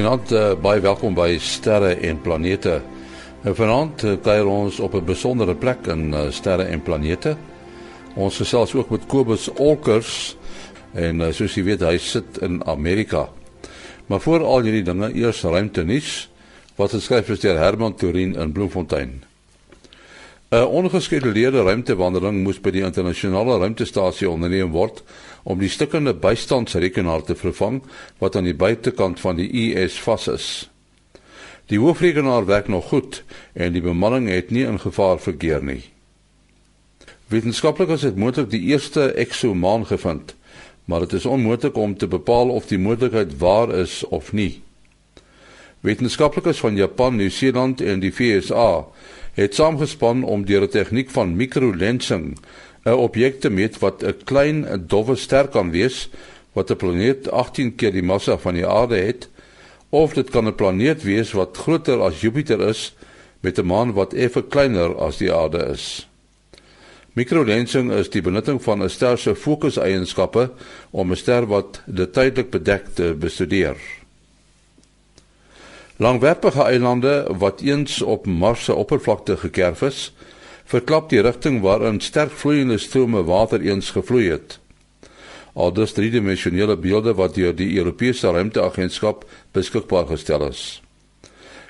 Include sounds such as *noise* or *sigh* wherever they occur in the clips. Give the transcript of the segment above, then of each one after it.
Goeienaand, uh, baie welkom by Sterre en Planete. Nou vanaand uh, kuier ons op 'n besondere plek in uh, Sterre en Planete. Ons gesels ook met Kobus Olkers en uh, soos jy weet, hy sit in Amerika. Maar voor al hierdie dinge, eers ruimte nuus wat geskryf is deur Herman Turin in Bloemfontein. 'n Ongeskeduleerde ruimtewandeling moes by die internasionale ruimtestasie onderneem word om die stukkende bystandsrekenaar te vervang wat aan die buitekant van die IS vas is. Die hoofrekenaar werk nog goed en die bemanning het nie in gevaar verkeer nie. Wetenskaplikes het moontlik die eerste eksomaan gevind, maar dit is onmoontlik om te bepaal of die moontlikheid waar is of nie. Wetenskaplikes van Japan, Nieu-Seeland en die VSA het saamgespan om deur 'n tegniek van mikrolensing 'n objek te meet wat 'n klein dowwe ster kan wees wat 'n planeet 18 keer die massa van die aarde het of dit kan 'n planeet wees wat groter as Jupiter is met 'n maan wat effe kleiner as die aarde is. Mikrolensing is die benutting van 'n ster se fokuseienskappe om 'n ster wat dit tydelik bedek te bestudeer. Langwerpige eilande wat eens op Mars se oppervlakte gekerf is, verklap die rigting waarin sterk vloeiende strome water eens gevloei het. Al dus driedimensionele beelde wat deur die Europese Ruimteagentskap beskikbaar gestel is.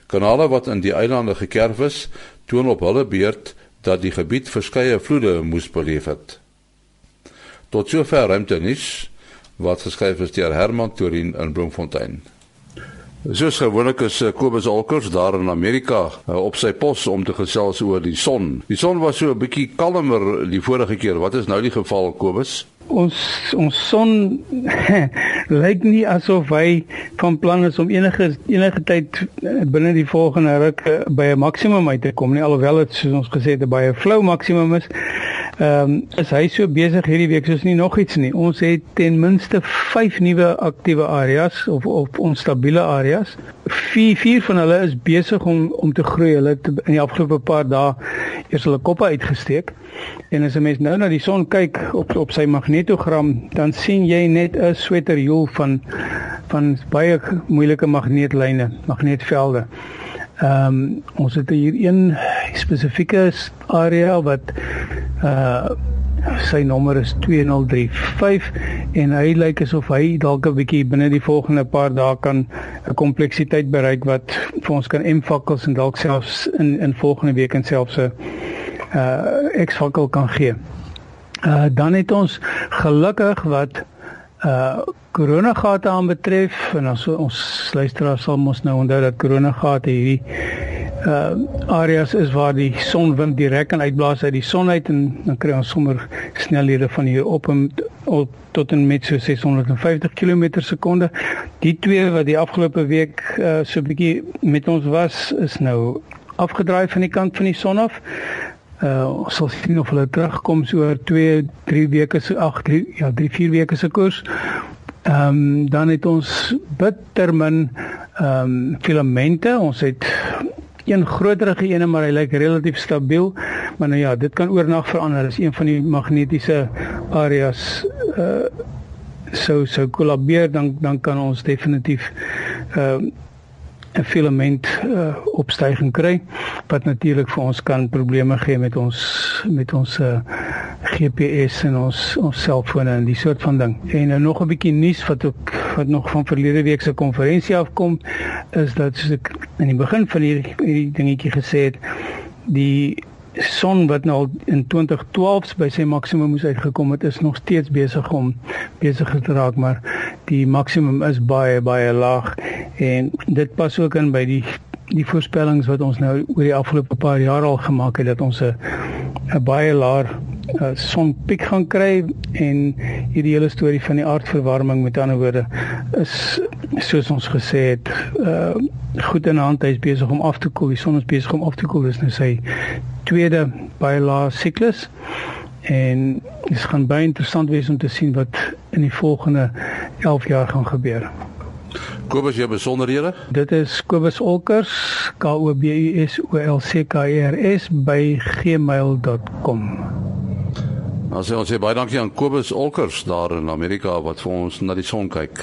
Kanale wat in die eilande gekerf is, toon op hulle beurt dat die gebied verskeie vloede moes beleef het. Tot sover ruimtenis wat geskryf is deur Herman Turin in Bloemfontein. Soos gewoonlik is eh, Kobus Olkers daar in Amerika uh, op sy pos om te gesels oor die son. Die son was so 'n bietjie kalmer die vorige keer. Wat is nou die geval Kobus? Ons ons son *laughs* lyk nie asof hy van plan is om enige enige tyd eh, binne die volgende ruk by 'n maksimum uit te kom nie alhoewel dit soos ons gesê het 'n baie flou maksimum is. Ehm um, is hy so besig hierdie week soos nie nog iets nie. Ons het ten minste 5 nuwe aktiewe areas of of onstabiele areas. 4 4 van hulle is besig om om te groei. Hulle het in die afgelope paar dae eers hulle koppe uitgesteek. En as 'n mens nou na die son kyk op op sy magnetogram, dan sien jy net 'n sweterhiel van van baie moeilike magneetlyne, magneetvelde. Ehm um, ons het hier een spesifieke area wat uh sy nommer is 2035 en hy lyk asof hy dalk 'n bietjie binne die volgende paar dae kan 'n kompleksiteit bereik wat vir ons kan M-fakkels en dalk selfs in in volgende week en selfs 'n uh X-fakkel kan gee. Uh dan het ons gelukkig wat uh koronagate aanbetref en ons ons luisteraars sal mos nou onthou dat koronagate hierdie uh areas is waar die sonwind direk kan uitblaas uit die son uit en dan kry ons sommer snelhede van hier op en op tot en met so 650 km/s. Die twee wat die afgelope week uh so 'n bietjie met ons was is nou afgedraai van die kant van die son af. Uh ons sal sien of hulle terugkom so oor 2, 3 weke se ag 3 ja 3, 4 weke se koers. Ehm um, dan het ons bittermin ehm um, filamente. Ons het een groterige ene maar hy lyk relatief stabiel. Maar nou ja, dit kan oornag verander. Dit is een van die magnetiese areas uh sou sou kollabeer dan dan kan ons definitief uh 'n filament uh, opstyging kry wat natuurlik vir ons kan probleme gee met ons met ons uh, GPS en ons ons selfone en die soort van ding. En uh, nog 'n bietjie nuus wat ook wat nog van verlede week se konferensie afkom is dat soos ek in die begin van hierdie hierdie dingetjie gesê het, die son wat nou in 2012 by sy maksimum moes uitgekom het, is nog steeds besig om besig te raak, maar die maksimum is baie baie laag en dit pas ook in by die die voorspellings wat ons nou oor die afgelope paar jaar al gemaak het dat ons 'n 'n baie laer uh, sonpiek gaan kry en hierdie hele storie van die aardverwarming met ander woorde is soos ons gesê het uh, goed in hand hy is besig om af te koel die son is besig om af te koel dis nou sy tweede baie lae siklus en dit gaan baie interessant wees om te sien wat in die volgende 11 jaar gaan gebeur. Kobus, jy besonderhede? Dit is Kobus Olkers, K O B U S O L C K E R S by gmail.com. Ons sê ons sê baie dankie aan Kobus Olkers daar in Amerika wat vir ons na die son kyk.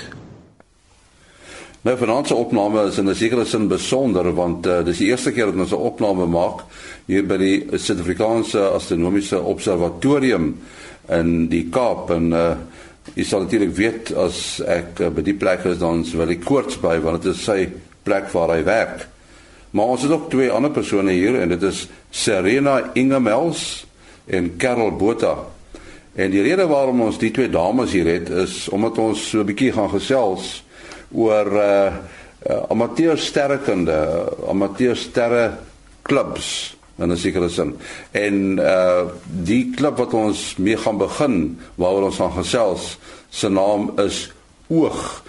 Nou vanaand se opname is in 'n sekere sin besonder want uh, dis die eerste keer dat ons 'n opname maak hier by die Suid-Afrikaanse Astronomiese Observatorium in die Kaap en uh, jy sal natuurlik weet as ek uh, by die plek is dan wil ek kort by want dit is sy plek waar hy werk. Maar ons het ook twee ander persone hier en dit is Serena Ingemels en Karel Botha. En die rede waarom ons die twee dames hier het is omdat ons so 'n bietjie gaan gesels oor uh, uh amateur sterrekunde, amateur sterre klubs en as sekere sin. En uh die klub wat ons mee gaan begin waaroor ons gaan gesels, se naam is Oog.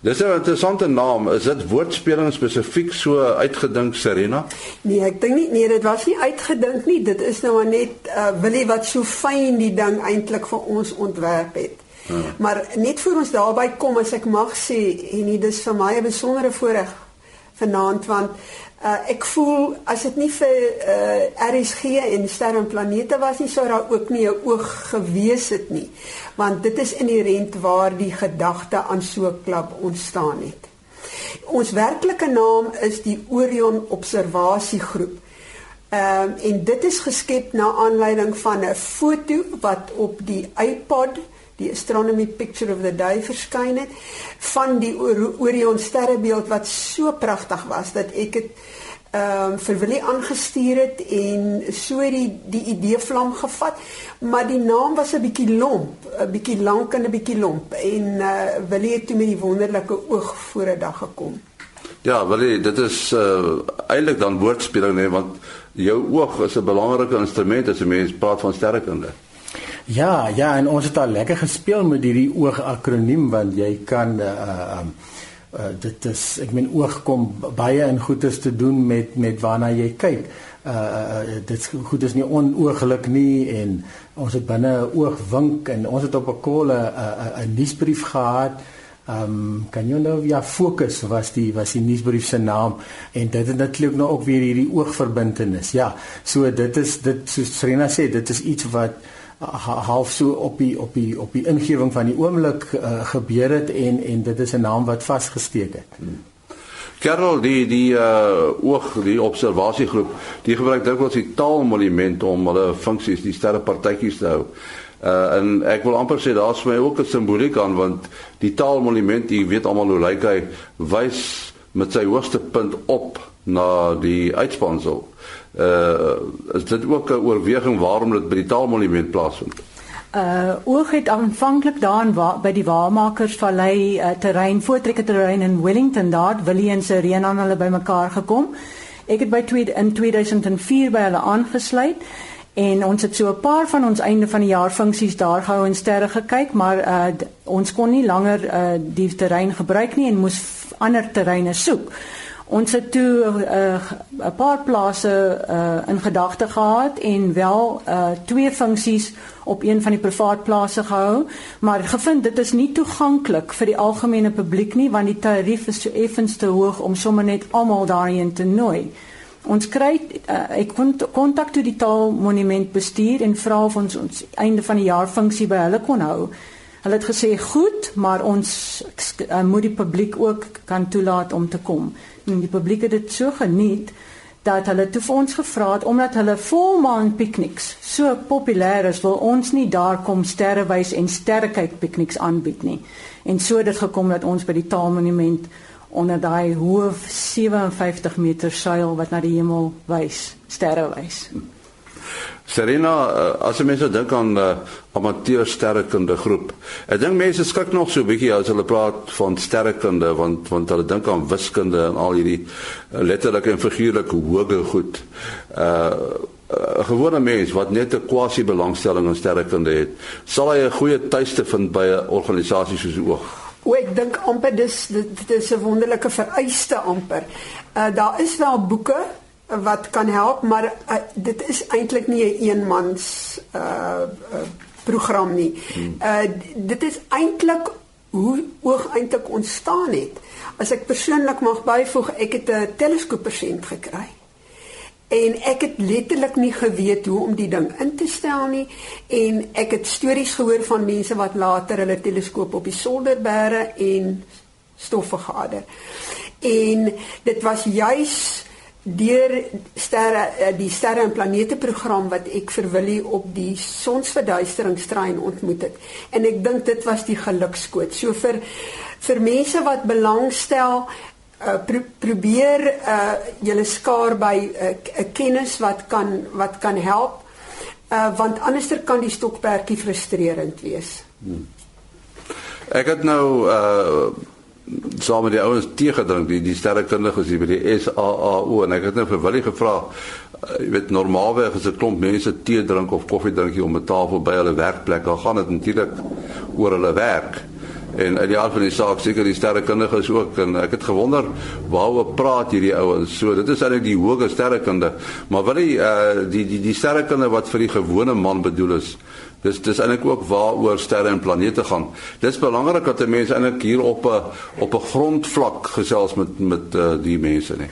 Dis 'n interessante naam. Is dit woordspeling spesifiek so uitgedink Serena? Nee, ek dink nie nee, dit was nie uitgedink nie. Dit is nou net uh Willie wat so fyn die ding eintlik vir ons ontwerp het. Ja. Maar net voor ons daarby kom as ek mag sê en dit is vir my 'n besondere voorreg vanaand want Uh, ek voel as dit nie vir uh, RSG en sterre en planete was nie sou daar ook nie 'n oog gewees het nie want dit is inherent waar die gedagte aan so 'n klub ontstaan het. Ons werklike naam is die Orion Observasiegroep. Ehm um, en dit is geskep na aanleiding van 'n foto wat op die iPod die astronomy picture of the day verskyn het van die Orion sterrebeeld wat so pragtig was dat ek dit ehm um, vir Willie aangestuur het en so die die idee vlam gevat maar die naam was 'n bietjie lomp 'n bietjie lank en 'n bietjie lomp en uh, Willie het toe met die wonderlike oog voor 'n dag gekom Ja, Willie, dit is uh, eintlik dan woordspeling nee want jou oog is 'n belangrike instrument as 'n mens praat van sterrekunde. Ja, ja, en ons het al lekker gespeel met hierdie oog akroniem want jy kan uh um uh, dit is ek meen oog kom baie in goedes te doen met met waarna jy kyk. Uh, dit goed is nie onooglik nie en ons het binne 'n oogwink en ons het op 'n kolle 'n 'n nuusbrief gehad. Ehm um, kan jy nou ja fokus was die was die nuusbrief se naam en dit het natuurlik nou ook weer hierdie oogverbintenis. Ja, so dit is dit soos Serena sê, dit is iets wat half so op die op die op die ingewing van die oomblik uh, gebeur het en en dit is 'n naam wat vasgesteek het. Hmm. Karel die die uh oog die observasiegroep die gebruik dikwels die taalmonument om hulle funksies die sterrepartytjies te hou. Uh en ek wil amper sê daar's vir my ook 'n simboliek aan want die taalmonument jy weet almal hoe lyk hy wys met sy hoogste punt op na die uitspansel uh is dit ook 'n oorweging waarom dit by die taalmonument plaasvind? Uh oog het aanvanklik daar by die Waarmakersvallei uh, terrein voortrekker terrein in Wellington daar Willie en Serena aan hulle bymekaar gekom. Ek het by twee, in 2004 by hulle aangesluit en ons het so 'n paar van ons einde van die jaar funksies daar gehou en sterre gekyk, maar uh ons kon nie langer uh die terrein gebruik nie en moes ander terreine soek. Ons het toe 'n uh, paar plase uh, in gedagte gehad en wel uh, twee funksies op een van die privaat plase gehou, maar gevind dit is nie toeganklik vir die algemene publiek nie want die tarief is so effens te hoog om sommer net almal daarin te nooi. Ons kry uh, ek kon kontak toe die taal monument bestuur en vra of ons ons einde van die jaar funksie by hulle kon hou. Hulle het gesê goed, maar ons uh, moet die publiek ook kan toelaat om te kom. En die publiek het dit so geniet dat hulle toe vir ons gevra het omdat hulle volmaan pikniks so populêr is wil ons nie daar kom sterrewys en sterrekyk pikniks aanbied nie. En so het dit gekom dat ons by die taalmonument onder daai hoë 57 meter suil wat na die hemel wys sterrewys Serena, eh, as jy mense dink aan 'n uh, amateur sterrekunde groep. Ek dink mense skrik nog so 'n bietjie as hulle praat van sterrekunde want want hulle dink aan wiskunde en al hierdie uh, letterlike en figuurlike hoë goed. Uh 'n gewone mens wat net 'n quasi belangstelling in sterrekunde het, sal hy 'n goeie tuiste vind by 'n organisasie soos Oog. O, ek dink amper dis dit is 'n wonderlike vereiste amper. Uh daar is wel boeke wat kan help, maar uh, dit is eintlik nie 'n een eenmans uh, uh program nie. Uh dit is eintlik hoe oog eintlik ontstaan het. As ek persoonlik mag byvoeg, ek het 'n teleskoop persent gekry. En ek het letterlik nie geweet hoe om die ding in te stel nie en ek het stories gehoor van mense wat later hulle teleskoop op die solder bære en stof vergader. En dit was juis deur sterre eh, die sterre en planete program wat ek vir Willie op die sonsverduisteringstrein ontmoet het. En ek dink dit was die gelukskoot. So vir vir mense wat belangstel uh, pro probeer uh, julle skaar by 'n uh, kennis wat kan wat kan help. Uh, want anderster kan die stokperdjie frustrerend wees. Hmm. Ek het nou uh saam met die ouens tee gedrink. Die die sterrekundiges hier by die SAAO en ek het nou vir Willie gevra uh, jy weet normaalweg as 'n klomp mense tee drink of koffie drink hier om 'n tafel by hulle werkplek. Dan gaan dit natuurlik oor hulle werk. En uit die aard van die saak seker die sterrekundiges ook. En ek het gewonder waaroor praat hierdie ouens. So dit is eintlik die hoë sterrekunde. Maar Willie uh, die die die sterrekunde wat vir die gewone man bedoel is Dis dis eintlik ook waaroor sterre en planete gaan. Dis belangrik dat 'n mens eintlik hier op 'n op 'n grondvlak gesels met met uh, die mense nie.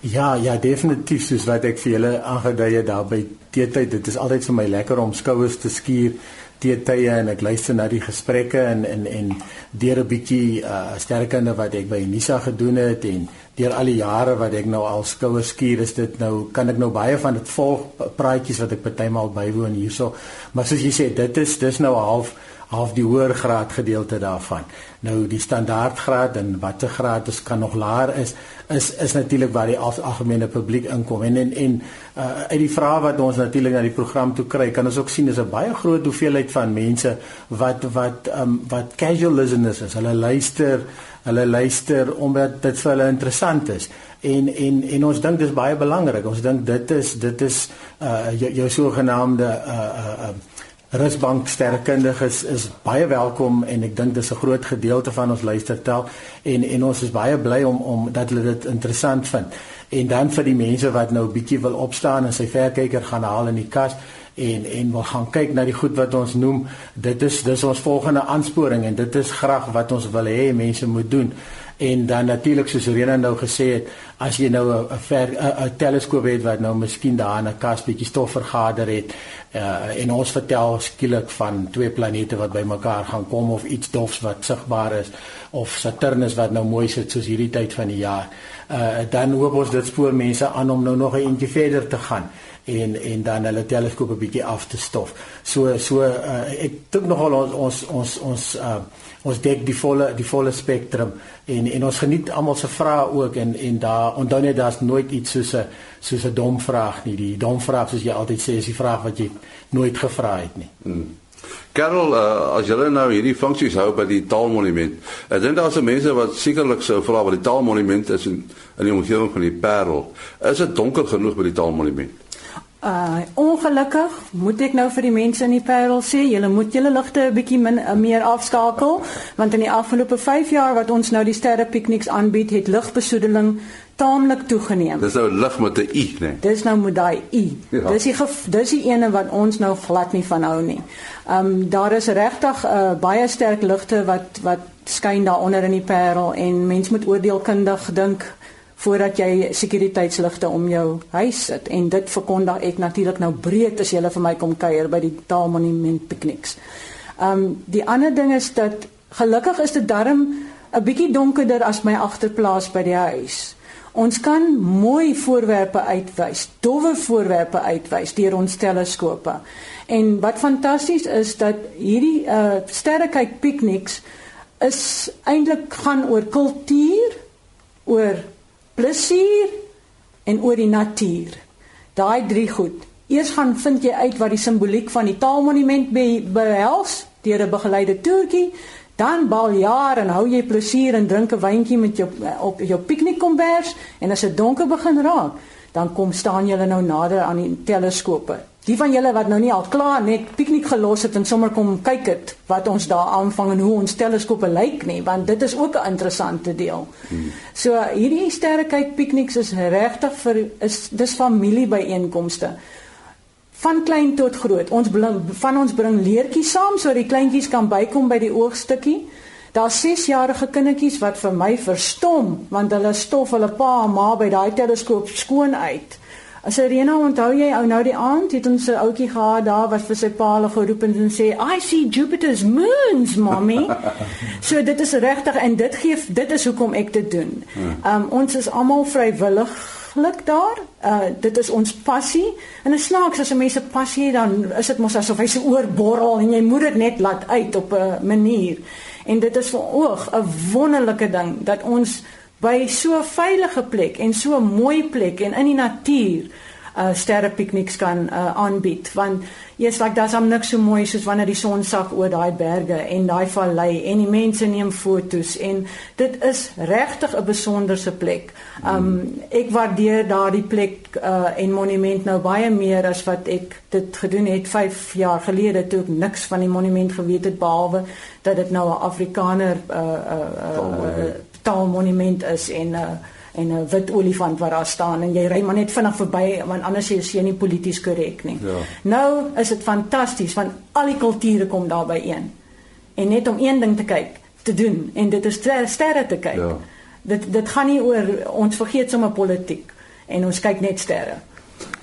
Ja, ja, definitief soos wat ek vir julle aangedui het daar by teetyd. Dit is altyd vir my lekker om skouers te skuur teetye en ek luister na die gesprekke en en en deur 'n bietjie uh, sterkende wat ek by Nisa gedoen het en deur al die jare wat ek nou al skouers skuur is dit nou kan ek nou baie van dit volg praatjies wat ek partymal bywoon hierso. Maar soos jy sê dit is dis nou half half die hoër graad gedeelte daarvan. Nou die standaard graad en watter graad is kan nog laer is is is natuurlik waar die algemene publiek inkom. En en en uh, uit die vrae wat ons natuurlik na die program toe kry kan ons ook sien is 'n baie groot hoeveelheid van mense wat wat um, wat casual listeners is. Hulle luister hulle luister omdat dit vir hulle interessant is. En en en ons dink dis baie belangrik ons dink dit is dit is uh, jou, jou sogenaamde uh, uh, uh, Rusbank sterkundiges is, baie welkom en ek dink dis 'n groot gedeelte van ons luistertel en en ons is baie bly om om dat hulle dit interessant vind. En dan vir die mense wat nou bietjie wil opstaan en sy verkyker gaan haal in die kas en en wil gaan kyk na die goed wat ons noem, dit is dis ons volgende aansporing en dit is graag wat ons wil hê mense moet doen en dan natuurlik soos Rena nou gesê het as jy nou 'n 'n teleskoop het wat nou miskien daar in 'n kas bietjie stof vergader het uh, en ons vertel skielik van twee planete wat bymekaar gaan kom of iets dofs wat sigbaar is of Saturnus wat nou mooi sit soos hierdie tyd van die jaar uh, dan hoop ons dit spoor mense aan om nou nog 'n entjie verder te gaan en en dan hulle teleskoop 'n bietjie af te stof. So so uh, ek dink nogal ons ons ons ons uh, ons dek die volle die volle spektrum en en ons geniet almal se vrae ook en en daar onthou net daar's nooit iets soos 'n soos 'n dom vraag nie die dom vraag soos jy altyd sê is die vraag wat jy nooit gevra het nie. Hmm. Karel, uh, as julle nou hierdie funksies hou by die taalmonument, ek dink daar's mense wat sekerlik sou vra wat die taalmonument is in in die omgewing van die Parel. Is dit donker genoeg by die taalmonument? Uh ongelukkig moet ek nou vir die mense in die Parel sê, julle moet julle ligte 'n bietjie min uh, meer afskakel want in die afgelope 5 jaar wat ons nou die sterre pikniks aanbied, het ligbesoedeling taamlik toegeneem. Dis nou lig met 'n u, né? Nee. Dis nou met daai u. Ja. Dis die dis die ene wat ons nou glad nie van hou nie. Um daar is regtig uh, baie sterk ligte wat wat skyn daaronder in die Parel en mens moet oordeelkundig dink voordat jy sekuriteitsligte om jou huis sit en dit verkondig ek natuurlik nou breed as jy vir my kom kuier by die Taalmonument pikniks. Um die ander ding is dat gelukkig is dit darm 'n bietjie donkerder as my agterplaas by die huis. Ons kan mooi voorwerpe uitwys, dowwe voorwerpe uitwys deur ons teleskope. En wat fantasties is dat hierdie uh sterrekyk pikniks is eintlik gaan oor kultuur, oor plesier en oor die natuur. Daai drie goed. Eers gaan vind jy uit wat die simboliek van die taalmonument be behels deur 'n begeleide toertjie, dan bal jaar en hou jy plesier en drink 'n wyntjie met jou op jou piknikkombers en as dit donker begin raak, dan kom staan julle nou nader aan die teleskope. Die van julle wat nou nie al klaar net piknik gelos het en sommer kom kyk het wat ons daar aanvang en hoe ons teleskope lyk nie, want dit is ook 'n interessante deel. Hmm. So hierdie sterrekyk pikniks is regtig vir is dis familiebyeenkomste. Van klein tot groot. Ons bling, van ons bring leertjies saam sodat die kleintjies kan bykom by die oogstukkie. Daar's 6-jarige kindertjies wat vir my verstom want hulle stof hulle pa en ma by daai teleskoop skoon uit Serena, onthou jy ou nou die aand het ons 'n ouetjie gehad daar was vir sy paal geroep en sê I see Jupiter's moons, mommy. *laughs* so dit is regtig en dit gee dit is hoekom ek dit doen. Um ons is almal vrywilliglik daar. Uh dit is ons passie. En 'n snaaks as 'n mens se passie dan is dit mos asof hy se oorborrel en jy moet dit net laat uit op 'n manier. En dit is vir oog 'n wonderlike ding dat ons by so 'n veilige plek en so 'n mooi plek en in die natuur uh sterre pikniks kan uh, aanbied. Want jy's like daar's am niks so mooi soos wanneer die son sak oor daai berge en daai vallei en die mense neem fotos. En dit is regtig 'n besonderse plek. Um ek waardeer daardie plek uh en monument nou baie meer as wat ek dit gedoen het 5 jaar gelede toe ek niks van die monument geweet het behalwe dat dit nou 'n Afrikaner uh uh, uh, uh taalmonument is en 'n uh, en 'n wit olifant wat daar staan en jy ry maar net vinnig verby want anders is jy nie polities korrek nie. Ja. Nou is dit fantasties want al die kulture kom daar by een. En net om een ding te kyk, te doen en dit is sterre te kyk. Ja. Dit dit gaan nie oor ons vergeet sommer politiek en ons kyk net sterre.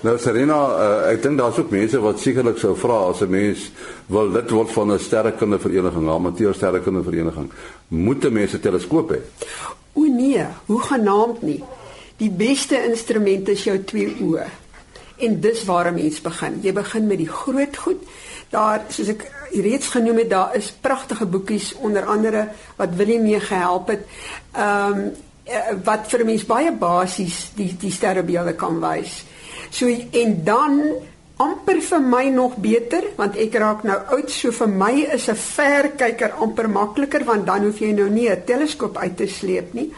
Nou Serena, uh, ek dink daar's ook mense wat sekerlik sou vra as 'n mens wil lid word van 'n sterrekundevereniging, 'n amateur sterrekundevereniging, moet 'n mens 'n teleskoop hê? O nee, hoe genaamd nie. Die beste instrument is jou twee oë. En dis waar 'n mens begin. Jy begin met die groot goed. Daar, soos ek reeds genoem het, daar is pragtige boekies onder andere wat Willie mee gehelp het. Ehm um, wat vir mense baie basies die die sterrebeelde kan wys. So en dan amper vir my nog beter want ek raak nou oud so vir my is 'n verkyker amper makliker want dan hoef jy nou nie 'n teleskoop uit te sleep nie.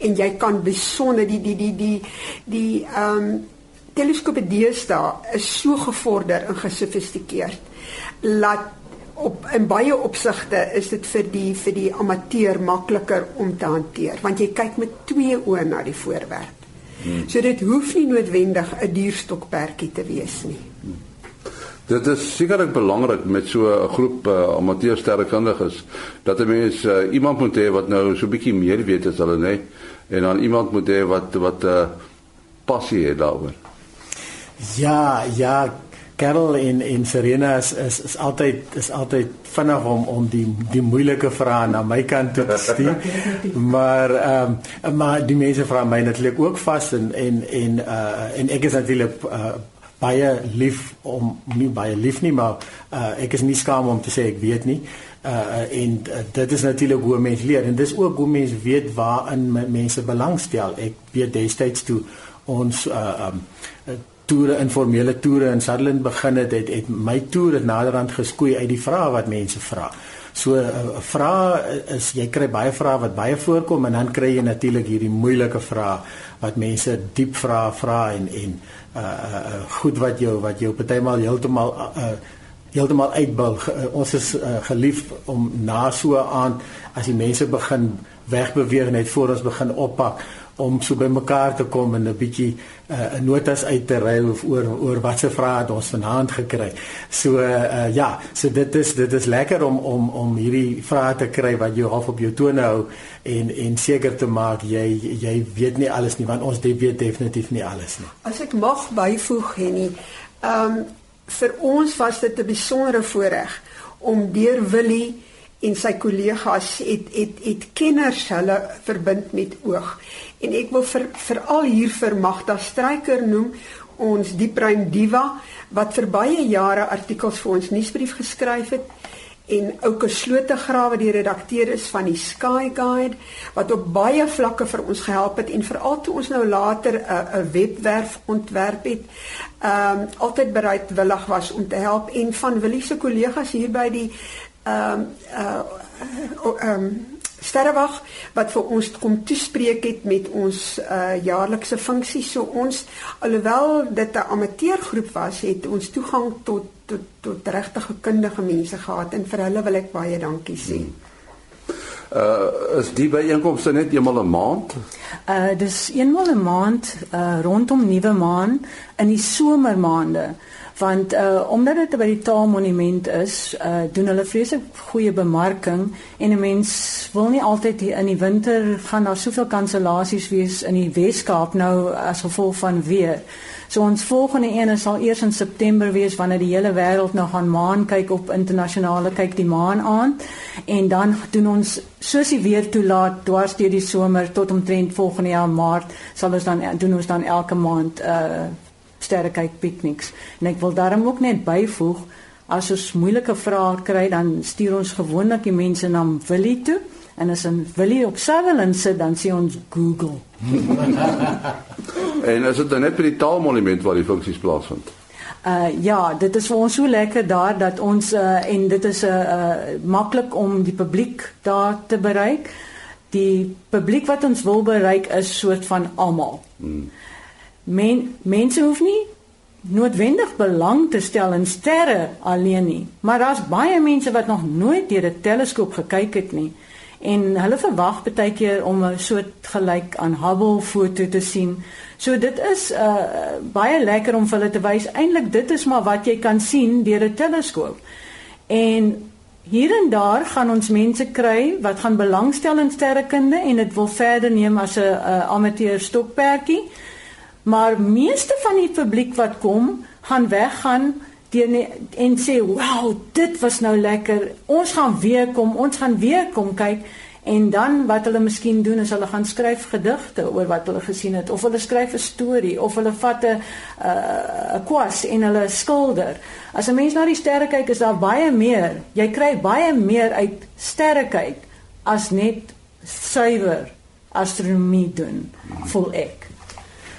En jy kan besonder die die die die die ehm um, teleskope deesdae is so gevorder en gesofistikeerd laat op in baie opsigte is dit vir die vir die amateur makliker om te hanteer. Want jy kyk met twee oë na die voorwerp Hmm. So dit hoef nie noodwendig 'n dierstokperdjie te wees nie. Hmm. Dit is sekerlik belangrik met so 'n groep uh, amateur sterrekundiges dat 'n mens uh, iemand moet hê wat nou so 'n bietjie meer weet as hulle nê en dan iemand moet hê wat wat 'n uh, passie het daaroor. Ja, ja, Karel en en Serena is is, is altyd is altyd vinnig om om die die moeilike vrae na my kant toe te stuur. *laughs* maar ehm um, maar die mense vra my natuurlik ook vas en en en uh en ek is natuurlik uh, baie lief om nie baie lief nie maar uh, ek is nie skaam om te sê ek weet nie. Uh en uh, dit is natuurlik hoe mense leer en dis ook hoe mense weet waarin mense belangstel. Ek weet destyds toe ons uh um toere informele toere in Sutherland begin het het, het my toer het naderhand geskoei uit die vrae wat mense vra. So 'n uh, vrae is jy kry baie vrae wat baie voorkom en dan kry jy natuurlik hierdie moeilike vrae wat mense diep vrae vra en en uh, uh goed wat jou wat jou partymal heeltemal uh heeltemal uitbou. Uh, ons is uh, gelief om na so aand as die mense begin wegbeweeg net voor ons begin oppak om so bymekaar te kom en 'n bietjie uh, 'n notas uit te ruil oor oor watse vrae het ons vanaand gekry. So uh, ja, so dit is dit is lekker om om om hierdie vrae te kry wat jou half op jou tone hou en en seker te maak jy jy weet nie alles nie want ons weet definitief nie alles nie. As ek mag byvoeg Henny, ehm um, vir ons was dit 'n besondere voorreg om deur Willie en sy kollegas het het het kenners hulle verbind met oog. En ek wil vir veral hier vir Magda Stryker noem, ons diepbrein diva wat vir baie jare artikels vir ons nuusbrief geskryf het en ouke slotegrawe die redakteur is van die Sky Guide wat op baie vlakke vir ons gehelp het en veral toe ons nou later 'n 'n webwerf ontwerp het, ehm um, altyd bereidwillig was om te help en van Willie se kollegas hier by die ehm uh ehm um, sterrewag wat vir ons kom toespreek het met ons uh jaarlikse funksie so ons alhoewel dit 'n amateurgroep was het ons toegang tot tot tot regtige kundige mense gehad en vir hulle wil ek baie dankie sê. Hmm. Uh is die byeenkomste net eenmal 'n maand? Uh dis eenmal 'n maand uh rondom nuwe maan in die somermaande want uh omdat dit by die taalmonument is, uh doen hulle vreeslik goeie bemarking en 'n mens wil nie altyd hier in die winter gaan daar soveel kansellasies wees in die Weskaap nou as gevolg van weer. So ons volgende een sal eers in September wees wanneer die hele wêreld nou gaan maan kyk op internasionale kyk die maan aan en dan doen ons soos die weer toelaat dwars deur die somer tot omtrent volgende jaar maart sal ons dan doen ons dan elke maand uh sterre kyk pikniks. En ek wil daarom ook net byvoeg as ons moeilike vrae kry dan stuur ons gewoonlik die mense na Willie toe en as 'n Willie op Sutherland sit dan sien ons Google. *laughs* en is dit dan net by die taalmonument waar die funksies plaasvind? Uh ja, dit is vir ons so lekker daar dat ons uh en dit is 'n uh, uh, maklik om die publiek daar te bereik. Die publiek wat ons wil bereik is soort van almal. Hmm. Men mense hoef nie noodwendig belang te stel in sterre alleen nie, maar daar's baie mense wat nog nooit deur 'n teleskoop gekyk het nie en hulle verwag baie keer om 'n soort gelyk aan Hubble foto te sien. So dit is uh baie lekker om vir hulle te wys eintlik dit is maar wat jy kan sien deur 'n teleskoop. En hier en daar gaan ons mense kry wat gaan belangstel in sterrekunde en dit wil verder neem as 'n uh, amateur stokperdjie. Maar meeste van die publiek wat kom, gaan weggaan teen en sê wow dit was nou lekker. Ons gaan weer kom ons gaan weer kom kyk. En dan wat hulle miskien doen is hulle gaan skryf gedigte oor wat hulle gesien het of hulle skryf 'n storie of hulle vat 'n 'n kwas en hulle skilder. As 'n mens na die sterre kyk is daar baie meer. Jy kry baie meer uit sterre kyk as net suiwer astronomie doen vol ek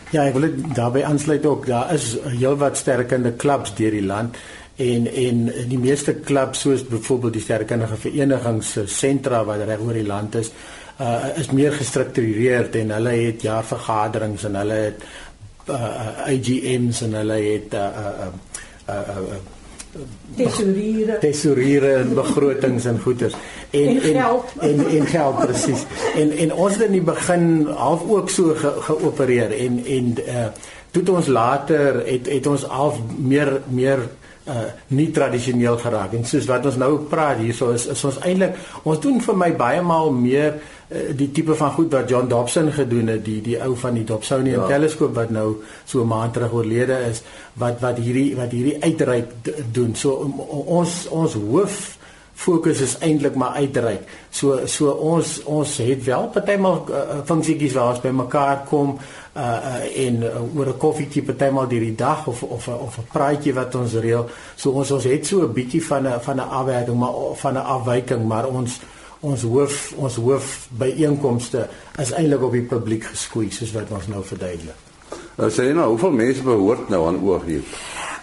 Ja, ek wil daarbey aansluit ook. Daar is heelwat sterkende klubs deur die land en en die meeste klubs soos byvoorbeeld die sterkende verenigings se sentra wat reg oor die land is, uh is meer gestruktureerd en hulle het jaarvergaderings en hulle het uh AGMs en hulle het uh uh uh, uh, uh tesouriere tesouriere en begrotings en goeder en en geld. en en geld presies en en ons het in die begin half ook so ge, geopereer en en uh toe ons later het het ons half meer meer uh nie tradisioneel geraak en soos wat ons nou praat hierso is is ons eintlik ons doen vir my baie maal meer uh, die tipe van goed wat John Dobson gedoen het die die ou van die Dobsonian ja. teleskoop wat nou so 'n maand terug oorlede is wat wat hierdie wat hierdie uitreik doen so um, ons ons hoof fokus is eintlik maar uitreik. So so ons ons het wel partymal uh, funksietjies waar ons bymekaar kom uh, uh en uh, oor 'n koffietjie partymal deur die dag of of of 'n praatjie wat ons reël. So ons ons het so 'n bietjie van 'n van 'n afwerking maar van 'n afwyking, maar ons ons hoof ons hoof byeenkomste is eintlik op die publiek geskoei soos wat ons nou verduidelik. Nou sê jy nou hoeveel mense behoort nou aan oorgeneem?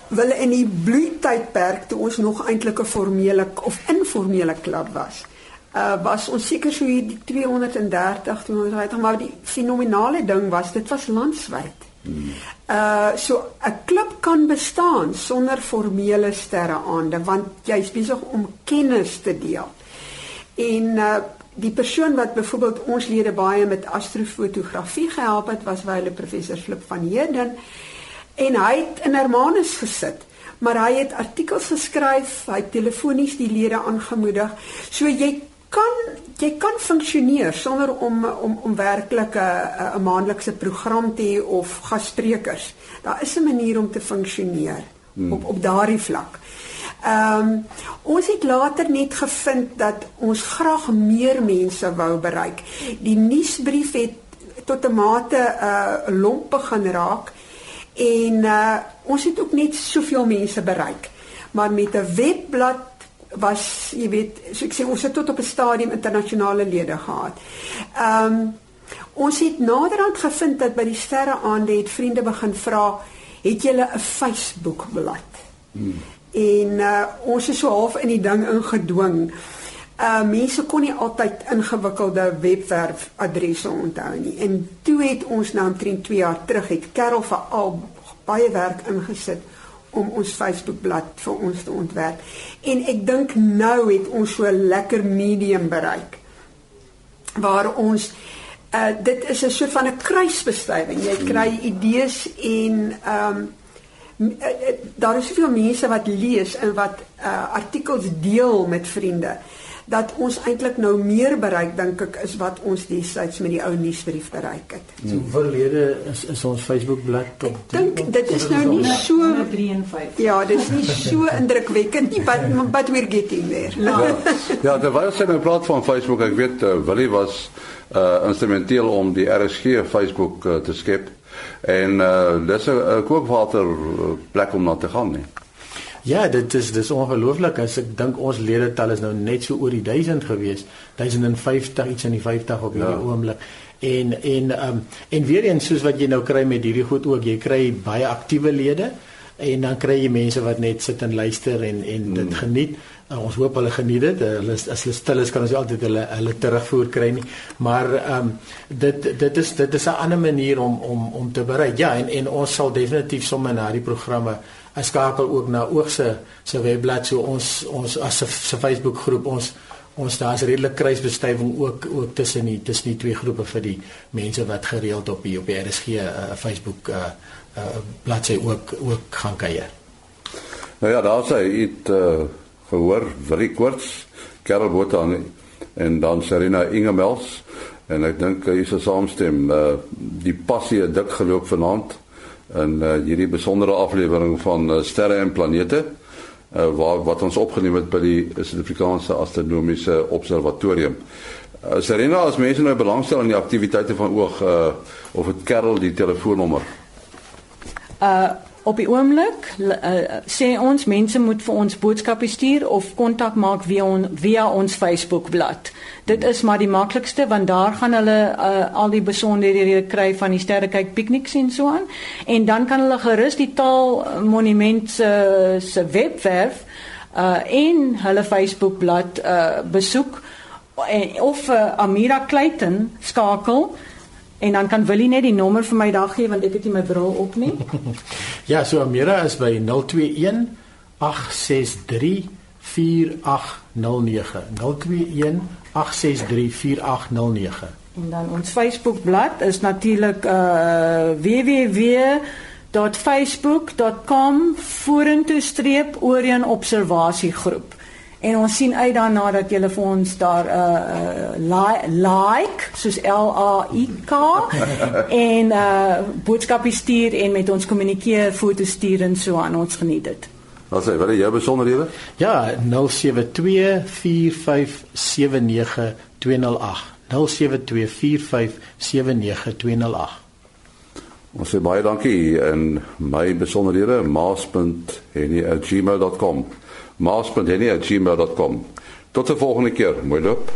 Wel in die bloeitydperk toe ons nog eintlik 'n formele of informele klub was. Uh was ons seker so hier die 230 230 maar die fenominale ding was dit was landwyd. Hmm. Uh so 'n klub kan bestaan sonder formele sterreaande want jy's besig om kennis te deel. En uh die persoon wat byvoorbeeld ons lede baie met astrofotografie gehelp het was wyle professor Flip van Heerden en hy het in Hermanus gesit maar hy het artikels geskryf hy het telefonies die lede aangemoedig so jy kan jy kan funksioneer sonder om om om werklik 'n 'n maandelikse program te hê of gassprekers daar is 'n manier om te funksioneer hmm. op op daardie vlak Ehm um, ons het later net gevind dat ons graag meer mense wou bereik. Die nuusbrief het tot 'n mate 'n uh, lomp begin raak en uh, ons het ook net soveel mense bereik. Maar met 'n webblad was jy weet so ek sê ons het tot op 'n stadium internasionale lede gehad. Ehm um, ons het naderhand gevind dat by die sterre aande het vriende begin vra het julle 'n Facebook bladsy? Hmm en uh, ons is so half in die ding ingedwing. Uh mense kon nie altyd ingewikkelde webwerf adresse onthou nie. En toe het ons nou omtrent 2 jaar terug het Karel vir al baie werk ingesit om ons Facebookblad vir ons te ontwerp. En ek dink nou het ons so lekker medium bereik waar ons uh dit is 'n soort van 'n kruisbestuiving. Jy kry idees en um, Eh, eh, daar is soveel mense wat lees en wat uh, artikels deel met vriende dat ons eintlik nou meer bereik dink ek is wat ons destyds met die ou nuusbrief bereik het. So verlede is is ons Facebook bladsy op. Dink dit is nou nie so 53. Ja, dit is nie so indrukwekkend nie, but but we're getting there. Ja, *laughs* ja terwyl sy nou praat van Facebook, ek weet uh, Willie was uh instrumenteel om die RSG Facebook uh, te skep en uh dis 'n kookwater plek om na te gaan nie. Ja, dit is dis ongelooflik as ek dink ons ledetal is nou net so oor die 1000 gewees. 1050 iets in die 50 op hierdie ja. oomblik. En en um en weer eens soos wat jy nou kry met hierdie goed ook, jy kry baie aktiewe lede en dan kry jy mense wat net sit en luister en en hmm. dit geniet. Uh, ons hoop hulle geniet dit. Uh, hulle as hulle stil is kan ons altyd hulle hulle terugvoer kry nie. Maar ehm um, dit dit is dit is 'n ander manier om om om te bereik. Ja, en en ons sal definitief sommer na die programme as skakel ook na Oog se se webblad so ons ons as 'n se Facebook groep ons ons daar's redelik kruisbestuiving ook ook tussen die tussen die twee groepe vir die mense wat gereeld op die op die RSG uh, Facebook uh, uh, bladsy ook ook gaan kuier. Nou ja, daar sê dit uh, gehoor baie kort Karel Botha en dan Serena Ingemels en ek dink hy is saamstem uh, die passie het dik geloop vanaand in uh, hierdie besondere aflewering van uh, sterre en planete uh, waar wat ons opgeneem het by die Suid-Afrikaanse Astronomiese Observatorium. Uh, Serena, as mense nou belangstel in die aktiwiteite van oog uh, of het Karel die telefoonnommer? Uh op die oomblik uh, sê ons mense moet vir ons boodskappe stuur of kontak maak via on, via ons Facebook bladsy. Dit is maar die maklikste want daar gaan hulle uh, al die besonderhede kry van die sterrekyk pikniks en so aan en dan kan hulle gerus die taal monument se se webwerf uh, en hulle Facebook bladsy uh, besoek en of uh, Amira Clayton skakel En dan kan Willie net die nommer vir my dag gee want ek het nie my bril op nie. *laughs* ja, so Amira is by 021 863 4809. 021 863 4809. En dan ons Facebookblad is natuurlik uh www.facebook.com vorentoe streep Orion observasiegroep. En ons sien uit daarna dat julle vir ons daar 'n uh, uh, like soos L A I K *laughs* en 'n uh, boodskap stuur en met ons kommunikeer, foto's stuur en so aan. Ons geniet dit. Wat sê, wat is jou besonderhede? Ja, 0724579208. 0724579208. Ons sê baie dankie en my besonderhede maas.henny@gmail.com maas.henny@gmail.com. Tot 'n volgende keer. Mooi loop.